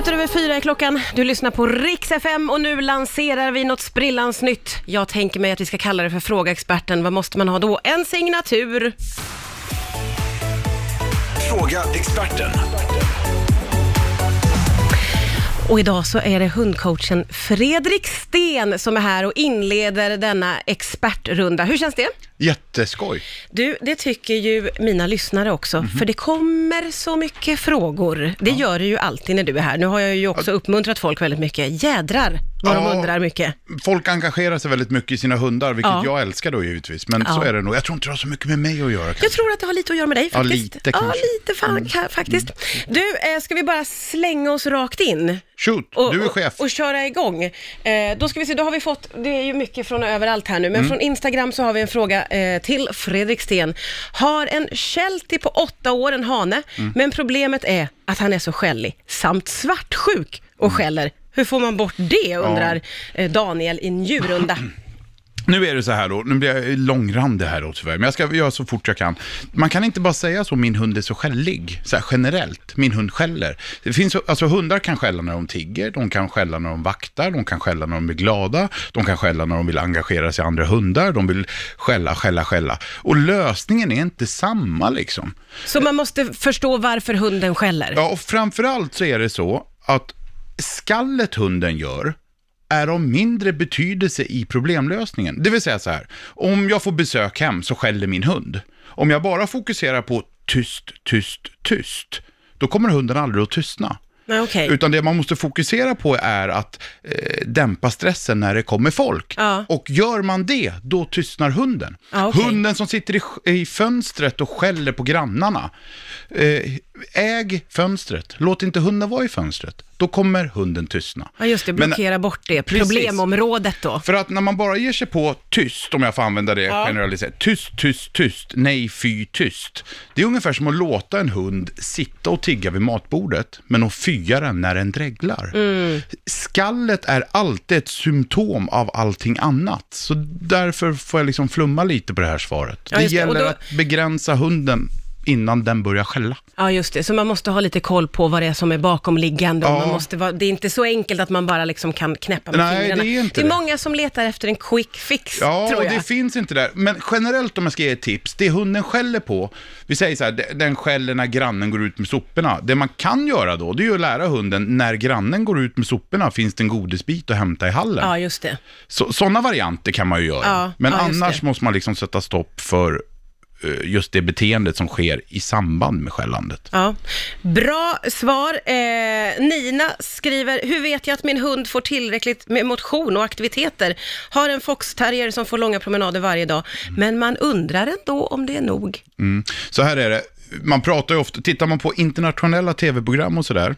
minuter över fyra är klockan. Du lyssnar på Rix FM och nu lanserar vi något sprillans nytt. Jag tänker mig att vi ska kalla det för Fråga Experten. Vad måste man ha då? En signatur. Fråga experten. Och idag så är det hundcoachen Fredrik Sten som är här och inleder denna expertrunda. Hur känns det? Jätteskoj. Du, det tycker ju mina lyssnare också, för det kommer så mycket frågor. Det gör det ju alltid när du är här. Nu har jag ju också uppmuntrat folk väldigt mycket. Jädrar vad de Ja. undrar mycket. Folk engagerar sig väldigt mycket i sina hundar, vilket Ja. jag älskar då givetvis. Men Ja. så är det nog. Jag tror inte det har så mycket med mig att göra. Jag kanske. tror att det har lite att göra med dig Ja, faktiskt. lite Ja, kanske. Mm. lite fan, ka- faktiskt. Du, eh, ska vi bara slänga oss rakt in? Shoot, och, du är och- chef. Och, köra igång. Eh, då ska vi se, då har vi fått, det är ju mycket från överallt här nu, Mm. men från Instagram så har vi en fråga eh, till Fredrik Sten. Har en Sheltie på åtta år, en hane, Mm. men problemet är att han är så skällig, samt svartsjuk och Mm. skäller. Hur får man bort det, undrar eh, Daniel i Njurunda. Nu är det så här då, nu blir jag långrandig här då tyvärr, men jag ska göra så fort jag kan. Man kan inte bara säga så, min hund är så skällig, så här generellt, min hund skäller. Det finns, alltså hundar kan skälla när de tigger, de kan skälla när de vaktar, de kan skälla när de är glada, de kan skälla när de vill engagera sig i andra hundar, de vill skälla, skälla, skälla. Och lösningen är inte samma liksom. Så man måste förstå varför hunden skäller. Ja, och framförallt så är det så att skallet hunden gör är av mindre betydelse i problemlösningen. Det vill säga så här, om jag får besök hem så skäller min hund. Om jag bara fokuserar på tyst, tyst, tyst, då kommer hunden aldrig att tystna. Okej. Utan det man måste fokusera på är att eh, dämpa stressen när det kommer folk. Ja. Och gör man det, då tystnar hunden. Ja, okej. Hunden som sitter i, i fönstret och skäller på grannarna. Eh, äg fönstret, låt inte hunden vara i fönstret. Då kommer hunden tystna. Ja, just det, Men- blockera bort det. Precis. Problemområdet då. För att när man bara ger sig på tyst, om jag får använda det Ja. generaliserat, tyst, tyst, tyst, nej, fy, tyst. Det är ungefär som att låta en hund sitta och tigga vid matbordet, men att fya den när den dreglar. Mm. Skallet är alltid ett symptom av allting annat, så därför får jag liksom flumma lite på det här svaret. Ja, det det. Gäller då- att begränsa hunden innan den börjar skälla. Ja, just det. Så man måste ha lite koll på vad det är som är bakomliggande. Ja. Man måste vara, det är inte så enkelt att man bara liksom kan knäppa med Nej, fingrarna. det är inte det är många som letar efter en quick fix, Ja, tror och jag. det finns inte där. Men generellt om jag ska ge ett tips, det hunden skäller på, vi säger så här, de- den skäller när grannen går ut med soporna. Det man kan göra då, det är att lära hunden, när grannen går ut med soporna finns det en godisbit att hämta i hallen. Ja, just det. Så, sådana varianter kan man ju göra. Ja, Men ja, annars det. måste man liksom sätta stopp för just det beteendet som sker i samband med skällandet. Ja. Bra svar. Eh, Nina skriver, hur vet jag att min hund får tillräckligt med motion och aktiviteter? Har en foxterrier som får långa promenader varje dag, men man undrar ändå om det är nog. Mm. Så här är det. Man pratar ju ofta, tittar man på internationella tv-program och sådär,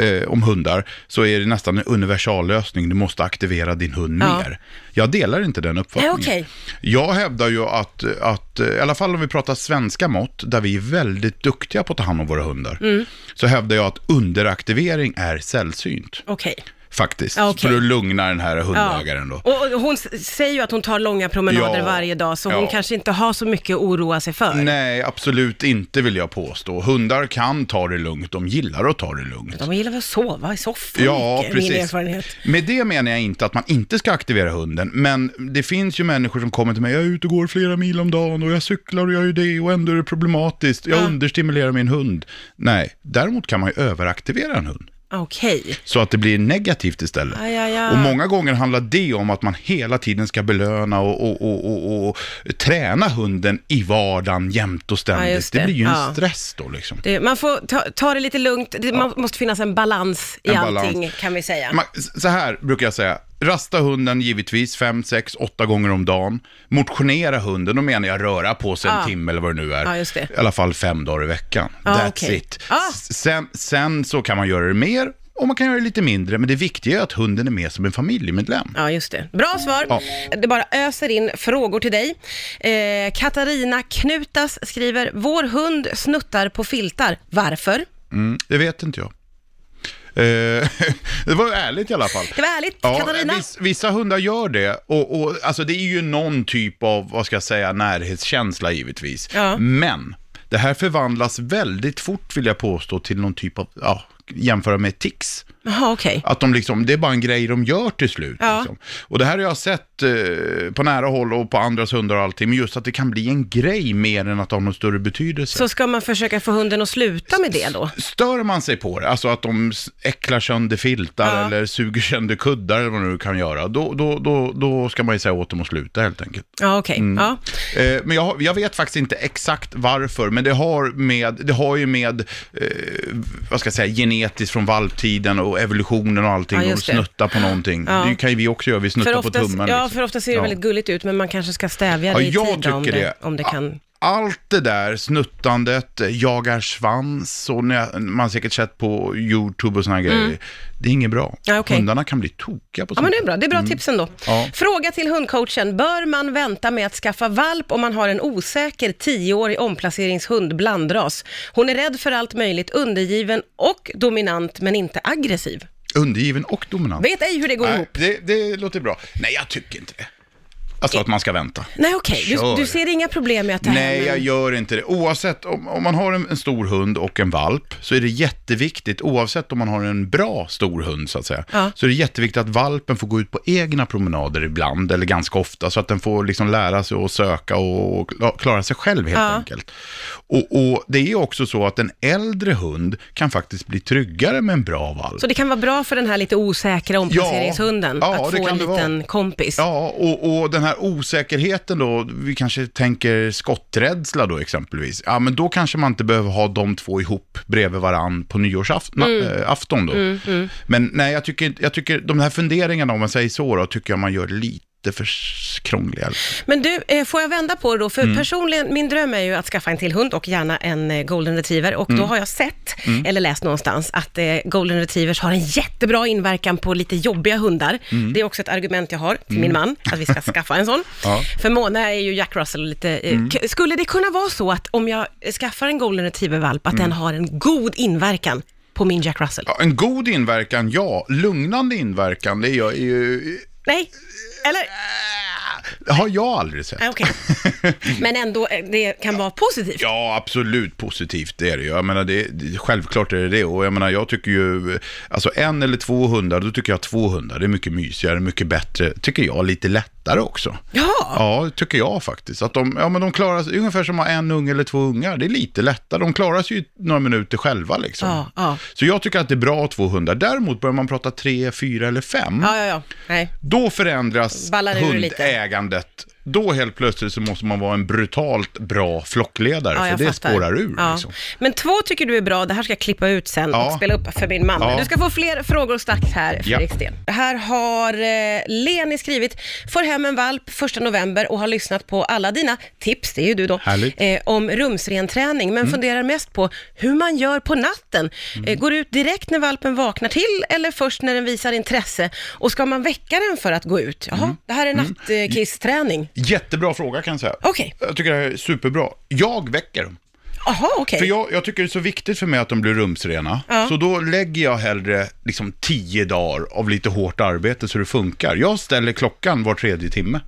eh, om hundar, så är det nästan en universallösning. Du måste aktivera din hund Ja. mer. Jag delar inte den uppfattningen. Nej, okej. Jag hävdar ju att, att, eh, i alla fall om vi pratar svenska mått, där vi är väldigt duktiga på att ta hand om våra hundar, Mm. så hävdar jag att underaktivering är sällsynt. Okej. Faktiskt. Ja, okej. För att lugna den här hundägaren då. Och och hon säger ju att hon tar långa promenader Ja, varje dag, så hon ja. kanske inte har så mycket att oroa sig för. Nej, absolut inte vill jag påstå. Hundar kan ta det lugnt, de gillar att ta det lugnt. De gillar väl att sova i soffan Ja, mycket, min precis. erfarenhet. Med det menar jag inte att man inte ska aktivera hunden, men det finns ju människor som kommer till mig, jag är ute och går flera mil om dagen och jag cyklar och jag gör det och ändå är det problematiskt, jag Ja. understimulerar min hund. Nej, däremot kan man ju överaktivera en hund. Okej. Så att det blir negativt istället. Ja, ja, ja. Och många gånger handlar det om att man hela tiden ska belöna och, och, och, och, träna hunden i vardagen jämt och ständigt. Ja, det. det. blir ju en Ja. stress då liksom. Det, man får ta, ta det lite lugnt, det man måste finnas en balans i En allting balans. kan vi säga. Man, så här brukar jag säga. Rasta hunden givetvis fem, sex, åtta gånger om dagen. Motionera hunden, då menar jag röra på sig en Ja. timme eller vad det nu är. Just det. I alla fall fem dagar i veckan. Ja, That's okej. it. S- Sen, sen så kan man göra det mer och man kan göra det lite mindre. Men det viktiga är att hunden är med som en familjemedlem. Ja, just det. Bra svar. Ja. Det bara öser in frågor till dig. Eh, Katarina Knutas skriver, vår hund snuttar på filtar. Varför? Mm, det vet inte jag. Eh, det var ärligt i alla fall. Det var ärligt, Ja, Katarina. viss, vissa hundar gör det och, och alltså det är ju någon typ av, vad ska jag säga, närhetskänsla givetvis. Ja. Men det här förvandlas väldigt fort vill jag påstå till någon typ av, ja, jämföra med tics. Jaha, okej. Att de liksom, det är bara en grej de gör till slut. Ja. Liksom. Och det här har jag sett eh, på nära håll och på andras hundar och allting, men just att det kan bli en grej mer än att det har någon större betydelse. Så ska man försöka få hunden att sluta med det då? Stör man sig på det, alltså att de äcklar sönder filtar Ja. eller suger sönder kuddar eller vad de nu kan göra, då, då, då, då ska man ju säga åt dem att sluta helt enkelt. Ja, okej. Mm. Ja. Eh, men jag, jag vet faktiskt inte exakt varför, men det har, med, det har ju med, eh, vad ska jag säga, genetiskt från valptiden och evolutionen och allting Ja, och snutta på någonting. Ja. Det kan ju vi också göra, vi snuttar på ofta, tummen. ja, liksom. för ofta ser det Ja. väldigt gulligt ut, men man kanske ska stävja Ja, det i tid om det. om det kan... Allt det där, snuttandet, jagar svans och man har säkert sett på YouTube och såna här grejer. Det är inget bra. Mm. Ja, okej. Hundarna kan bli tokiga på Ja, sånt. men det är bra. Det är bra tips ändå. Mm. Ja. Fråga till hundcoachen. Bör man vänta med att skaffa valp om man har en osäker tioårig omplaceringshund blandras? Hon är rädd för allt möjligt, undergiven och dominant, men inte aggressiv. Undergiven och dominant. Vet ej hur det går Nej, ihop. det, det låter bra. Nej, jag tycker inte det. Alltså att man ska vänta. Nej, okej. Du, Kör. du ser inga problem med att här Nej, med- jag gör inte det. Oavsett, om, om man har en, en stor hund och en valp, så är det jätteviktigt, oavsett om man har en bra stor hund så att säga, Ja. så är det jätteviktigt att valpen får gå ut på egna promenader ibland, eller ganska ofta, så att den får liksom lära sig att söka och, och kla- klara sig själv helt Ja. enkelt. Och, och det är också så att en äldre hund kan faktiskt bli tryggare med en bra valp. Så det kan vara bra för den här lite osäkra omplaceringshunden Ja, att få en liten kompis. Ja, och, och den här osäkerheten då, vi kanske tänker skotträdsla då exempelvis. Ja, men då kanske man inte behöver ha de två ihop bredvid varann på nyårsafton Mm. afton då. Men nej, jag tycker, jag tycker de här funderingarna, om man säger så då, tycker jag man gör lite för krångliga. Men du, eh, får jag vända på det då? Mm. För personligen, min dröm är ju att skaffa en till hund och gärna en eh, golden retriever. Och Mm. då har jag sett, eller läst någonstans, att eh, golden retrievers har en jättebra inverkan på lite jobbiga hundar. Mm. Det är också ett argument jag har till min man, att vi ska skaffa en sån. Ja. Mm. För Mona är ju Jack Russell lite... K- Skulle det kunna vara så att om jag skaffar en golden retriever-valp, att Mm. den har en god inverkan på min Jack Russell? Ja, en god inverkan, ja. Lugnande inverkan, det gör ju... Nej? Eller? Det har jag aldrig sett. Nej, okej. Men ändå, eh, det kan vara positivt. Ja, absolut positivt, det är det ju. Jag menar, det, självklart är det det. Och jag menar, jag tycker ju, alltså en eller två hundar, då tycker jag två hundar, det är mycket mysigare, mycket bättre, tycker jag, lite lättare också. Ja. Ja, tycker jag faktiskt. Att de, ja, men de klarar sig, ungefär som att ha en unge eller två ungar, det är lite lättare. De klarar sig ju några minuter själva liksom. Ja, ja. Så jag tycker att det är bra två hundar. Däremot börjar man prata tre, fyra eller fem, Ja, ja, ja. Nej. då förändras hundägandet. Då helt plötsligt så måste man vara en brutalt bra flockledare, Ja, för det fattar. spårar ur. Ja. Liksom. Men två tycker du är bra, det här ska jag klippa ut sen Ja. och spela upp för min man. Ja. Du ska få fler frågor strax här, Ja. Fredrik Sten. Här har eh, Leni skrivit, får hem en valp första november och har lyssnat på alla dina tips, det är ju du då, Härligt. Mm. eh, om rumsrenträning, men funderar mest på hur man gör på natten. Eh, går ut direkt när valpen vaknar till eller först när den visar intresse? Och ska man väcka den för att gå ut? Jaha, Mm. det här är nattkissträning. Jättebra fråga kan jag säga. Okej, Jag tycker det här är superbra. Jag väcker dem. jaha okej. För jag, jag tycker det är så viktigt för mig att de blir rumsrena. Ja. Så då lägger jag hellre liksom tio dagar av lite hårt arbete så det funkar. Jag ställer klockan var tredje timme.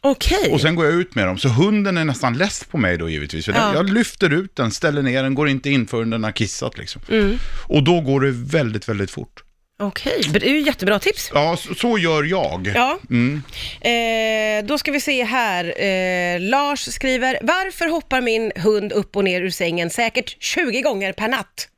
Okej. Och sen går jag ut med dem. Så hunden är nästan less på mig då givetvis. För Ja. jag lyfter ut den, ställer ner den, går inte in förrän den har kissat liksom. Mm. Och då går det väldigt, väldigt fort. Okej, det är ju jättebra tips. Ja, så, så gör jag. Ja. Mm. Eh, då ska vi se här. Eh, Lars skriver, varför hoppar min hund upp och ner ur sängen säkert 20 gånger per natt?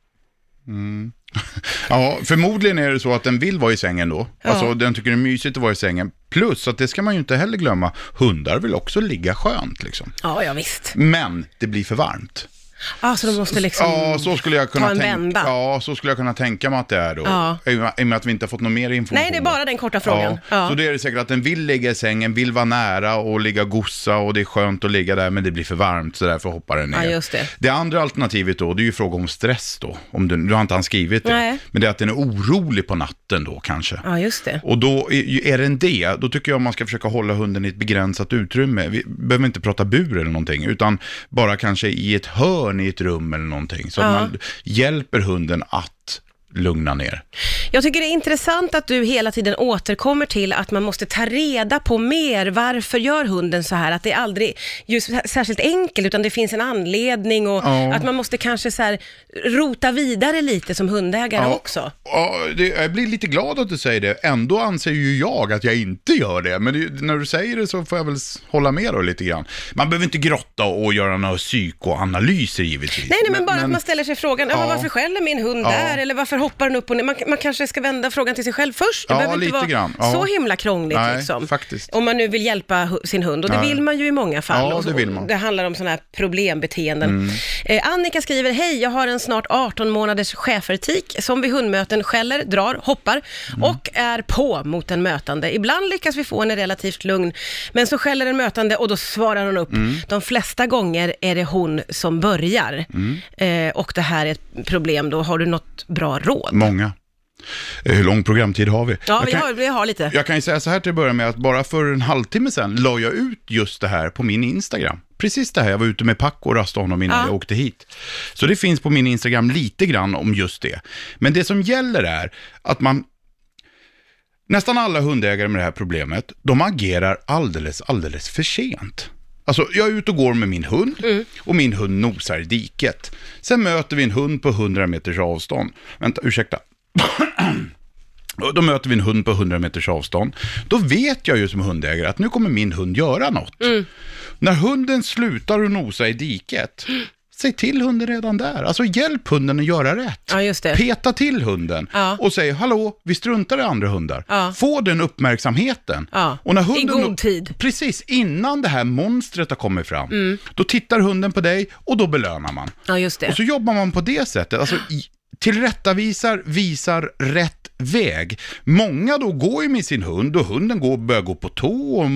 Ja, förmodligen är det så att den vill vara i sängen då. Ja. Alltså den tycker det är mysigt att vara i sängen. Plus att det ska man ju inte heller glömma, hundar vill också ligga skönt liksom. Ja, ja visst. Men det blir för varmt. Ja, så de måste liksom... Ja, så skulle jag kunna ta en tänka. vända. Ja, så skulle jag kunna tänka mig att det är då. Ja. I och med- att vi inte har fått någon mer information. Nej, det är bara den korta frågan. Ja. Ja. Så det är det säkert att den vill ligga i sängen, vill vara nära och ligga och gossa och det är skönt att ligga där men det blir för varmt så därför hoppar den ner. Ja, just det. det andra alternativet då, det är ju fråga om stress då. Om du, du har inte han skrivit det. Nej. Men det är att den är orolig på natten då kanske. Ja, just det. Och då är, är den det, då tycker jag man ska försöka hålla hunden i ett begränsat utrymme. Vi behöver inte prata bur eller någonting, utan bara kanske i ett hörn i ett rum eller någonting. Så att man hjälper hunden att lugna ner. Jag tycker det är intressant att du hela tiden återkommer till att man måste ta reda på mer. Varför gör hunden så här? Att det är aldrig just särskilt enkelt, utan det finns en anledning och Ja. att man måste kanske så här rota vidare lite som hundägare Ja. också. Ja, det, jag blir lite glad att du säger det. Ändå anser ju jag att jag inte gör det. Men det, när du säger det så får jag väl hålla med då lite grann. Man behöver inte grotta och göra några psykoanalyser givetvis. Nej, nej, men bara att man ställer sig frågan, ja. Varför skäller min hund där? Eller varför hoppar den upp och ner? Man, man kanske ska vända frågan till sig själv först. Det Ja, behöver inte vara grann. Ja. så himla krångligt Nej, liksom. faktiskt. Om man nu vill hjälpa sin hund, och det Nej. vill man ju i många fall. Ja, det vill man. Det handlar om sådana här problembeteenden. Mm. Eh, Annika skriver, hej, jag har en snart 18 månaders schäfertik som vid hundmöten skäller, drar, hoppar Mm. och är på mot en mötande. Ibland lyckas vi få henne relativt lugn, men så skäller den mötande och då svarar hon upp. Mm. De flesta gånger är det hon som börjar. Mm. Eh, och det här är ett problem, då har du något bra råd? Många. Eh, Hur lång programtid har vi? Ja, vi kan, har, vi har lite. jag kan ju säga så här till att börja med att bara för en halvtimme sedan la jag ut just det här på min Instagram. Precis det här, jag var ute med Paco och rastade honom innan Ja. jag åkte hit. Så det finns på min Instagram lite grann om just det. Men det som gäller är att man Nästan alla hundägare med det här problemet, de agerar alldeles, alldeles för sent. Alltså, jag är ute och går med min hund och min hund nosar i diket. Sen möter vi en hund på 100 meters avstånd. Vänta, ursäkta. Då möter vi en hund på 100 meters avstånd. Då vet jag ju som hundägare att nu kommer min hund göra något. När hunden slutar att nosa i diket, säg till hunden redan där. Alltså hjälp hunden att göra rätt. Ja, just det. Peta till hunden Ja. och säg hallå, vi struntar i andra hundar. Ja. Få den uppmärksamheten. Och när I hunden god då- tid. Mm. Precis, innan det här monstret har kommit fram. Då tittar hunden på dig och då belönar man. Ja, just det. Och så jobbar man på det sättet. Alltså, i- tillrättavisar, visar rätt väg. Många då går ju med sin hund och hunden går, börjar gå på tå och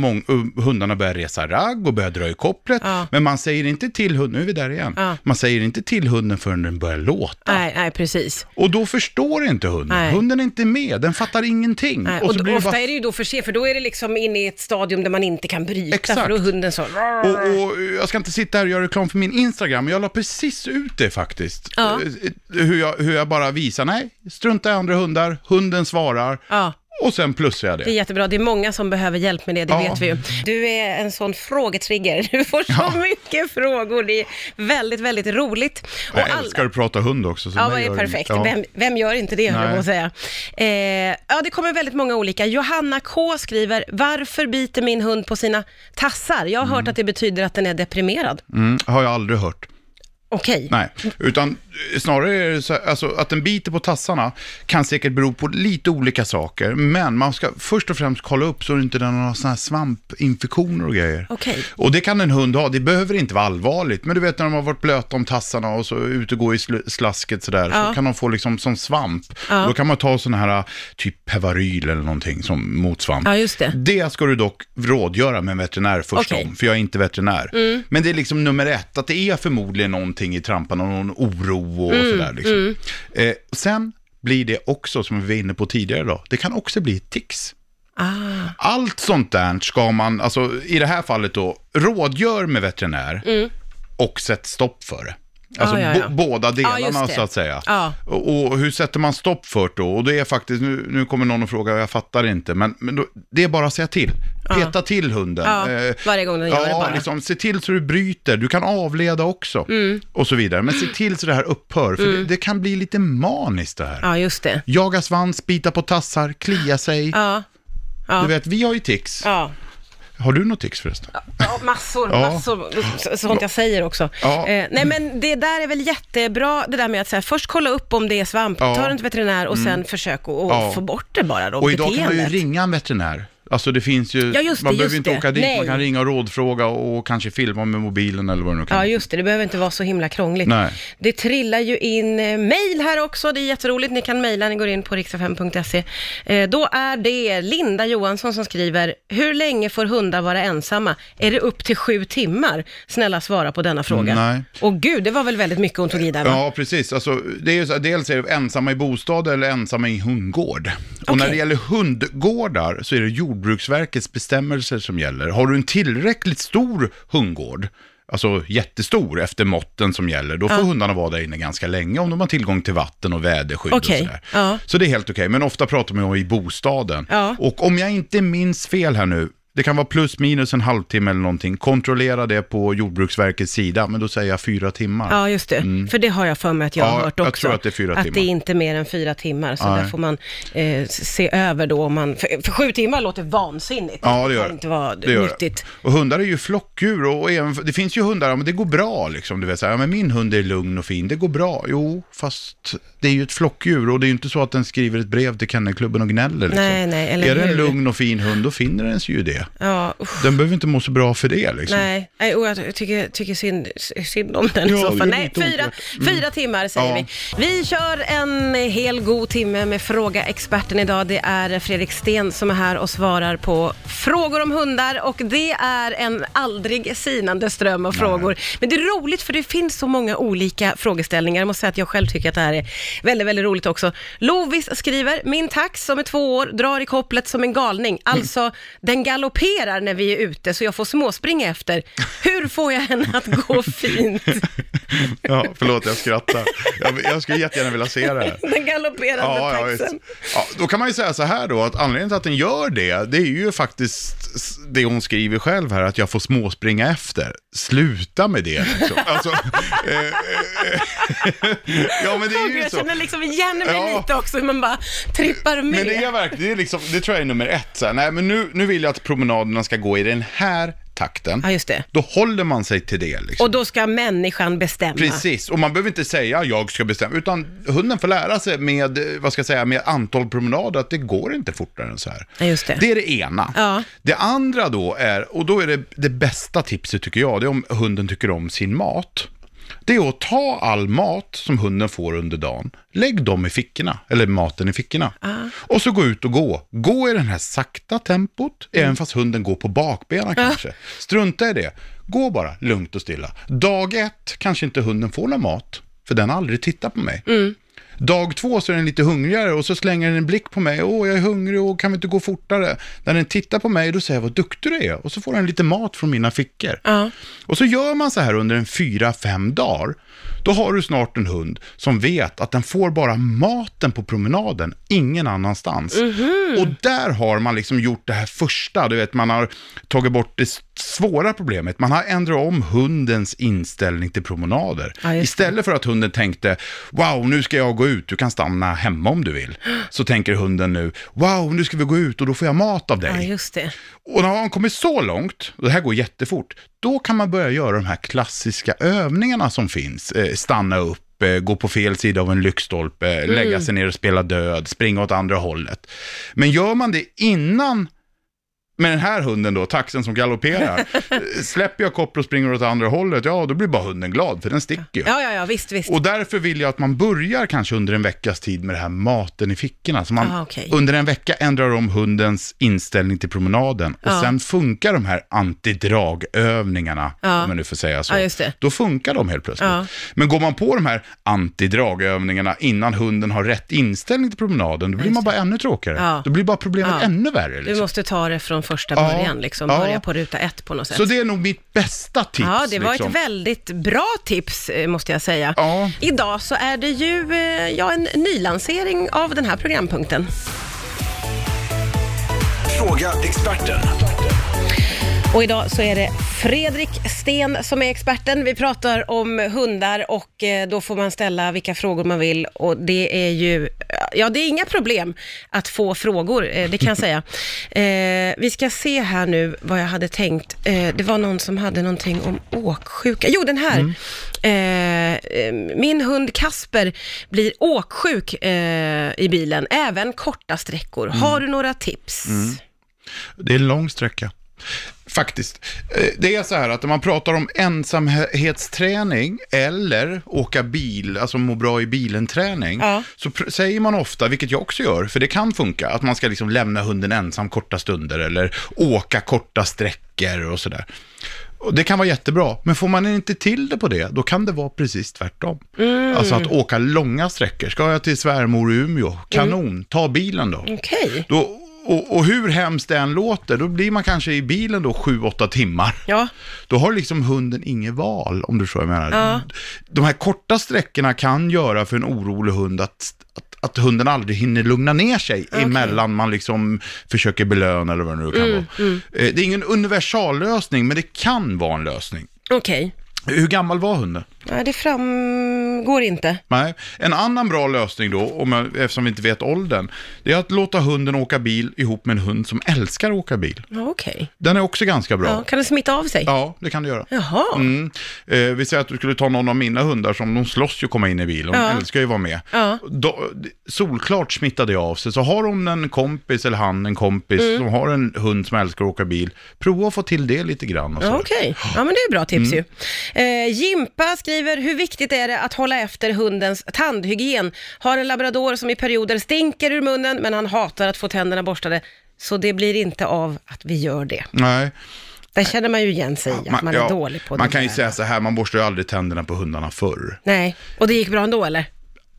och hundarna börjar resa ragg och börjar dra i kopplet. Ja. Men man säger inte till hunden, nu är vi där igen, Ja. man säger inte till hunden förrän den börjar låta. Nej, nej, precis. Och då förstår inte hunden. Nej. Hunden är inte med, den fattar ingenting. Nej, och och ofta bara... är det ju då för sent, för då är det liksom inne i ett stadium där man inte kan bryta, Exakt. för då är hunden så... Och, och jag ska inte sitta här och göra reklam för min Instagram, men jag la precis ut det faktiskt. Ja. Eh, Hur, jag, hur jag bara visar, nej, strunta i andra hundar, hunden svarar. Ja. Och sen plussar jag Det är det. jättebra, det är många som behöver hjälp med det, det Ja. vet vi ju. Du är en sån frågetrigger, du får så Ja. mycket frågor, det är väldigt, väldigt roligt. Och Jag all- älskar att prata hund också. Så Ja, vad är perfekt. Ja. Vem, vem gör inte det, höll jag att säga. Eh, ja, det kommer väldigt många olika. Johanna K skriver, varför biter min hund på sina tassar? Jag har hört att det betyder att den är deprimerad. Mm, har jag aldrig hört. Okej. Nej, utan snarare är det så här, alltså, att den biter på tassarna kan säkert bero på lite olika saker. Men man ska först och främst kolla upp så att inte den har här svampinfektioner och grejer. Okej. Och det kan en hund ha, det behöver inte vara allvarligt. Men du vet när de har varit blöta om tassarna och så ute och går i sl- slasket sådär, Ja. så kan de få liksom som svamp. Ja. Då kan man ta sådana här typ Pevaryl eller någonting som mot svamp. Ja, just det. Det ska du dock rådgöra med en veterinär först. Mm. om, för jag är inte veterinär. Men det är liksom nummer ett, att det är förmodligen någonting i tramparna, någon oro och Mm, sådär. Liksom. Eh, sen blir det också, som vi var inne på tidigare då, det kan också bli tics. Ah, Allt sånt där ska man, alltså i det här fallet då, rådgör med veterinär och sätt stopp för det. Alltså Mm. Ja, ja, båda delarna just det. så att säga. Ja. Och, och hur sätter man stopp för det då? Och det är faktiskt, nu, nu kommer någon och frågar, jag fattar inte, men, men då, det är bara att säga till. Peta till hunden. Ja, Eh, varje gång den gör ja, det bara. Mm. Liksom, se till så du bryter, du kan avleda också. Och så vidare. Men se till så det här upphör, för det, det kan bli lite maniskt det här. ja, just det. Jaga svans, bita på tassar, klia sig. Du vet, vi har ju tics. Har du något tics förresten? Ja, massor, Ja. massor. Så- Sånt jag säger också. Ja. Eh, nej, men det där är väl jättebra, det där med att så här, först kolla upp om det är svamp, Ja. Mm. ta den till veterinär och sen försök att få bort det bara då, Och idag kan man ju beteendet. ringa en veterinär. Alltså det finns ju, Ja, det, man behöver inte det. åka dit, Nej. man kan ringa och rådfråga och kanske filma med mobilen eller vad det nu kan Ja, just det. Det behöver inte vara så himla krångligt. Nej. Det trillar ju in eh, mejl här också. Det är jätteroligt. Ni kan mejla, ni går in på riksfm.se. Eh, då är det Linda Johansson som skriver, hur länge får hundar vara ensamma? Är det upp till sju timmar? Snälla svara på denna fråga. Mm, nej. Och gud, det var väl väldigt mycket hon tog i där va? Ja, precis. Alltså, det är ju så, dels är det ensamma i bostad eller ensamma i hundgård. Och när det gäller hundgårdar så är det Jordbruksverkets bestämmelser som gäller. Har du en tillräckligt stor hundgård, alltså jättestor efter måtten som gäller, då får hundarna vara där inne ganska länge om de har tillgång till vatten och väderskydd Okej, och sådär. ja. Så det är helt okej, men ofta pratar man om i bostaden. Ja. Och om jag inte minns fel här nu, det kan vara plus minus en halvtimme eller någonting, kontrollera det på Jordbruksverkets sida, men då säger jag fyra timmar. Ja, just det. För det har jag för mig att jag Mm. Ja, har hört jag också. tror att det är fyra Att timmar. det är inte mer än fyra timmar, så Nej. där får man eh, se över då om man... För, för sju timmar låter vansinnigt. Ja, det gör kan inte vara det. nyttigt. det. Och hundar är ju flockdjur och även, det finns ju hundar, ja, men det går bra liksom. Du vet, så här, ja, men min hund är lugn och fin, det går bra. Jo, fast det är ju ett flockdjur och det är ju inte så att den skriver ett brev till kennelklubben och gnäller. Liksom. Nej, nej, eller Är det en lugn och fin hund, då finner den sig ju det. Ja, usch. Den behöver inte må så bra för det liksom. Nej, nej, och jag tycker, tycker synd, synd om den i så fall. Nej, fyra, oklart. fyra timmar säger Ja. vi. Vi kör en hel god timme med Fråga Experten idag. Det är Fredrik Sten som är här och svarar på frågor om hundar och det är en aldrig sinande ström av frågor. Men det är roligt för det finns så många olika frågeställningar. Jag måste säga att jag själv tycker att det här är väldigt, väldigt roligt också. Lovis skriver, min tax som är två år drar i kopplet som en galning. Alltså, den galopperar när vi är ute så jag får småspringa efter. Hur får jag henne att gå fint? Ja, förlåt, jag skrattar. Jag, jag skulle jättegärna vilja se det här. Den galopperande Ja, ja, taxen. ja, då kan man ju säga så här då, att anledningen till att den gör det, det är ju faktiskt det hon skriver själv här, att jag får småspringa efter. Sluta med det liksom. Alltså, eh, eh, ja, men det är ju så. Känner liksom igen mig Ja. lite också, hur man bara trippar med. Men det är verkligen, det, är liksom, det tror jag är nummer ett. Så här. Nej, men nu, nu vill jag att promenaderna ska gå i den här takten. Ja, just det. Då håller man sig till det. Liksom. Och då ska människan bestämma. Precis, och man behöver inte säga jag ska bestämma, utan hunden får lära sig med, eh, vad ska jag säga, med antal promenader att det går inte fortare än så här. Ja, just det. Det är det ena. Ja. Det andra då är, och då är det det bästa tipset tycker jag, det är om hunden tycker om sin mat. Det är att ta all mat som hunden får under dagen, lägg dem i fickorna, eller maten i fickorna. Och så gå ut och gå. Gå i den här sakta tempot, även fast hunden går på bakbenen kanske. Strunta i det. Gå bara lugnt och stilla. Dag ett kanske inte hunden får någon mat, för den har aldrig tittat på mig. Dag två så är den lite hungrigare och så slänger den en blick på mig. Åh, jag är hungrig och kan vi inte gå fortare? När den tittar på mig då säger jag vad duktig du är och så får den lite mat från mina fickor. Ja. Och så gör man så här under en fyra, fem dagar. Då har du snart en hund som vet att den får bara maten på promenaden, ingen annanstans. Och där har man liksom gjort det här första, du vet man har tagit bort det svåra problemet. Man har ändrat om hundens inställning till promenader. Ja. Istället för att hunden tänkte, wow, nu ska jag gå ut, du kan stanna hemma om du vill. Så tänker hunden nu, wow, nu ska vi gå ut och då får jag mat av dig. Ja. Och när man kommer så långt, och det här går jättefort, då kan man börja göra de här klassiska övningarna som finns. Eh, stanna upp, eh, gå på fel sida av en lyktstolpe, lägga sig ner och spela död, springa åt andra hållet. Men gör man det innan med den här hunden då, taxen som galopperar, släpper jag koppel och springer åt andra hållet, ja då blir bara hunden glad, för den sticker ju. Ja, ja, ja, visst, visst. Och därför vill jag att man börjar kanske under en veckas tid med det här maten i fickorna. Så man Ah, okej. under en vecka ändrar om hundens inställning till promenaden. Och Ja. sen funkar de här antidragövningarna, Ja. om man nu får säga så. Då funkar de helt plötsligt. Men går man på de här antidragövningarna innan hunden har rätt inställning till promenaden, då blir man bara ännu tråkigare. Då blir bara problemet ännu värre. Du Liksom. måste ta det från första Ja. början, liksom. Ja. Börja på ruta ett på något sätt. Så det är nog mitt bästa tips. Ja, det var liksom. ett väldigt bra tips, eh, måste jag säga. Ja. Idag så är det ju eh, ja, en nylansering av den här programpunkten. Fråga experten. Och idag så är det Fredrik Sten som är experten. Vi pratar om hundar och eh, då får man ställa vilka frågor man vill och det är ju, ja det är inga problem att få frågor, eh, det kan jag säga. Eh, vi ska se här nu vad jag hade tänkt. Eh, det var någon som hade någonting om åksjuka. Jo, den här. Eh, eh, min hund Kasper blir åksjuk i bilen, även korta sträckor. Har du några tips? Det är en lång sträcka. Faktiskt. Eh, Det är så här att när man pratar om ensamhetsträning eller åka bil, alltså må bra i bilen-träning, Ja. så säger man ofta, vilket jag också gör, för det kan funka, att man ska liksom lämna hunden ensam korta stunder eller åka korta sträckor och sådär. Det kan vara jättebra, men får man inte till det på det, då kan det vara precis tvärtom. Alltså att åka långa sträckor. Ska jag till svärmor i Umeå? Kanon, ta bilen då. Okej. Då och, och hur hemskt det än låter, då blir man kanske i bilen då 7-8 timmar. Ja, Då har liksom hunden inget val, om du vad jag menar. Ja. De här korta sträckorna kan göra för en orolig hund att, att, att hunden aldrig hinner lugna ner sig emellan man liksom försöker belöna eller vad det nu kan Mm, vara. Eh, Det är ingen universallösning, men det kan vara en lösning. okej. Hur gammal var hunden? Nej, det framgår inte. Nej. En annan bra lösning då, om jag, eftersom vi inte vet åldern, det är att låta hunden åka bil ihop med en hund som älskar att åka bil. Ja, okej. Den är också ganska bra. Ja, kan det smitta av sig? Ja, det kan du göra. Jaha. Mm. Eh, vi säger att du skulle ta någon av mina hundar som de slåss ju komma in i bilen. De Ja. älskar ju att vara med. Ja. Då, solklart smittar det av sig. Så har hon en kompis eller han en kompis Mm. som har en hund som älskar att åka bil, prova att få till det lite grann. Och så. Ja, Okej, ja men det är bra tips Mm. ju. Eh, Jimpa skriver, hur viktigt är det att hålla efter hundens tandhygien? Har en labrador som i perioder stinker ur munnen, men han hatar att få tänderna borstade, så det blir inte av att vi gör det. Nej. Där känner man ju igen sig att man är ja, dålig på Man det kan ju där. säga så här, man borstar ju aldrig tänderna på hundarna förr. Nej, och det gick bra ändå eller?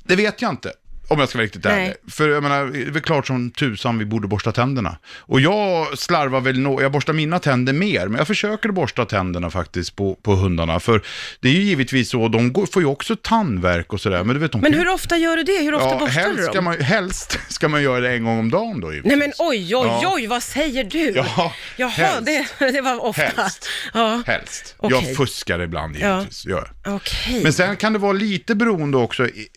Det vet jag inte. Om jag ska vara riktigt ärlig. För jag menar, det är väl klart som tusan vi borde borsta tänderna. Och jag slarvar väl, nå jag borstar mina tänder mer, men jag försöker borsta tänderna faktiskt på, på hundarna. För det är ju givetvis så, de går, får ju också tandvärk och sådär. Men du vet, de Men hur ofta gör du det? Hur ofta ja, borstar du helst ska, dem? man, helst ska man göra det en gång om dagen då givetvis. Nej men oj, oj, Ja. oj, vad säger du? Ja, Jaha, helst. det, det var ofta. Helst. Ja, Helst. Okej. Jag fuskar ibland givetvis. Jag. okej. Men sen kan det vara lite beroende också. i-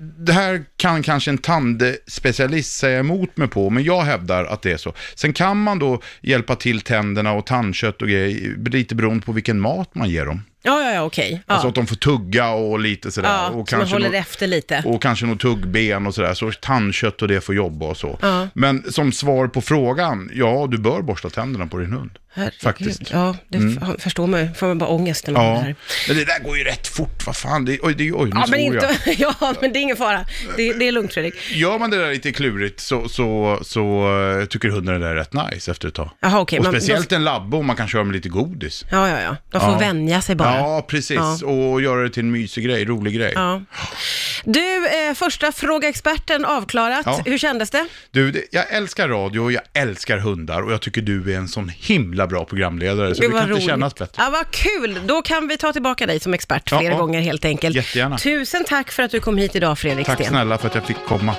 det här kan kanske en tandspecialist säga emot mig på, men jag hävdar att det är så. Sen kan man då hjälpa till tänderna och tandkött och grejer, lite beroende på vilken mat man ger dem. Ja, ja, ja, okej. Ja. Alltså att de får tugga och lite sådär. ja, och så man håller nå- efter lite. och kanske något tuggben och sådär, så tandkött och det får jobba och så. Ja. Men som svar på frågan, ja du bör borsta tänderna på din hund. Herregud. Faktiskt. Ja, det f- förstår man ju. Får man bara ångest när man Ja, här. men det där går ju rätt fort, vad fan, det, oj, det, oj nu Ja, men svor jag. inte, ja, men det är ingen fara. Det, det är lugnt Fredrik. Gör man det där lite klurigt så, så, så eh, tycker hunden det där är rätt nice efter ett tag. Jaha, okej. och man- speciellt en labbe om man kan köra med lite godis. Ja, ja, ja. De får Ja. vänja sig bara. Ja, precis. Ja. Och göra det till en mysig grej, rolig grej. Ja. Du, eh, första fråga experten avklarat. Ja. Hur kändes det? Du, det, jag älskar radio jag älskar hundar och jag tycker du är en sån himla bra programledare så det, var kan inte kännas bättre. Ja, vad kul! Då kan vi ta tillbaka dig som expert Ja, flera ja. gånger helt enkelt. Jättegärna. Tusen tack för att du kom hit idag Fredrik Tack Sten. snälla för att jag fick komma.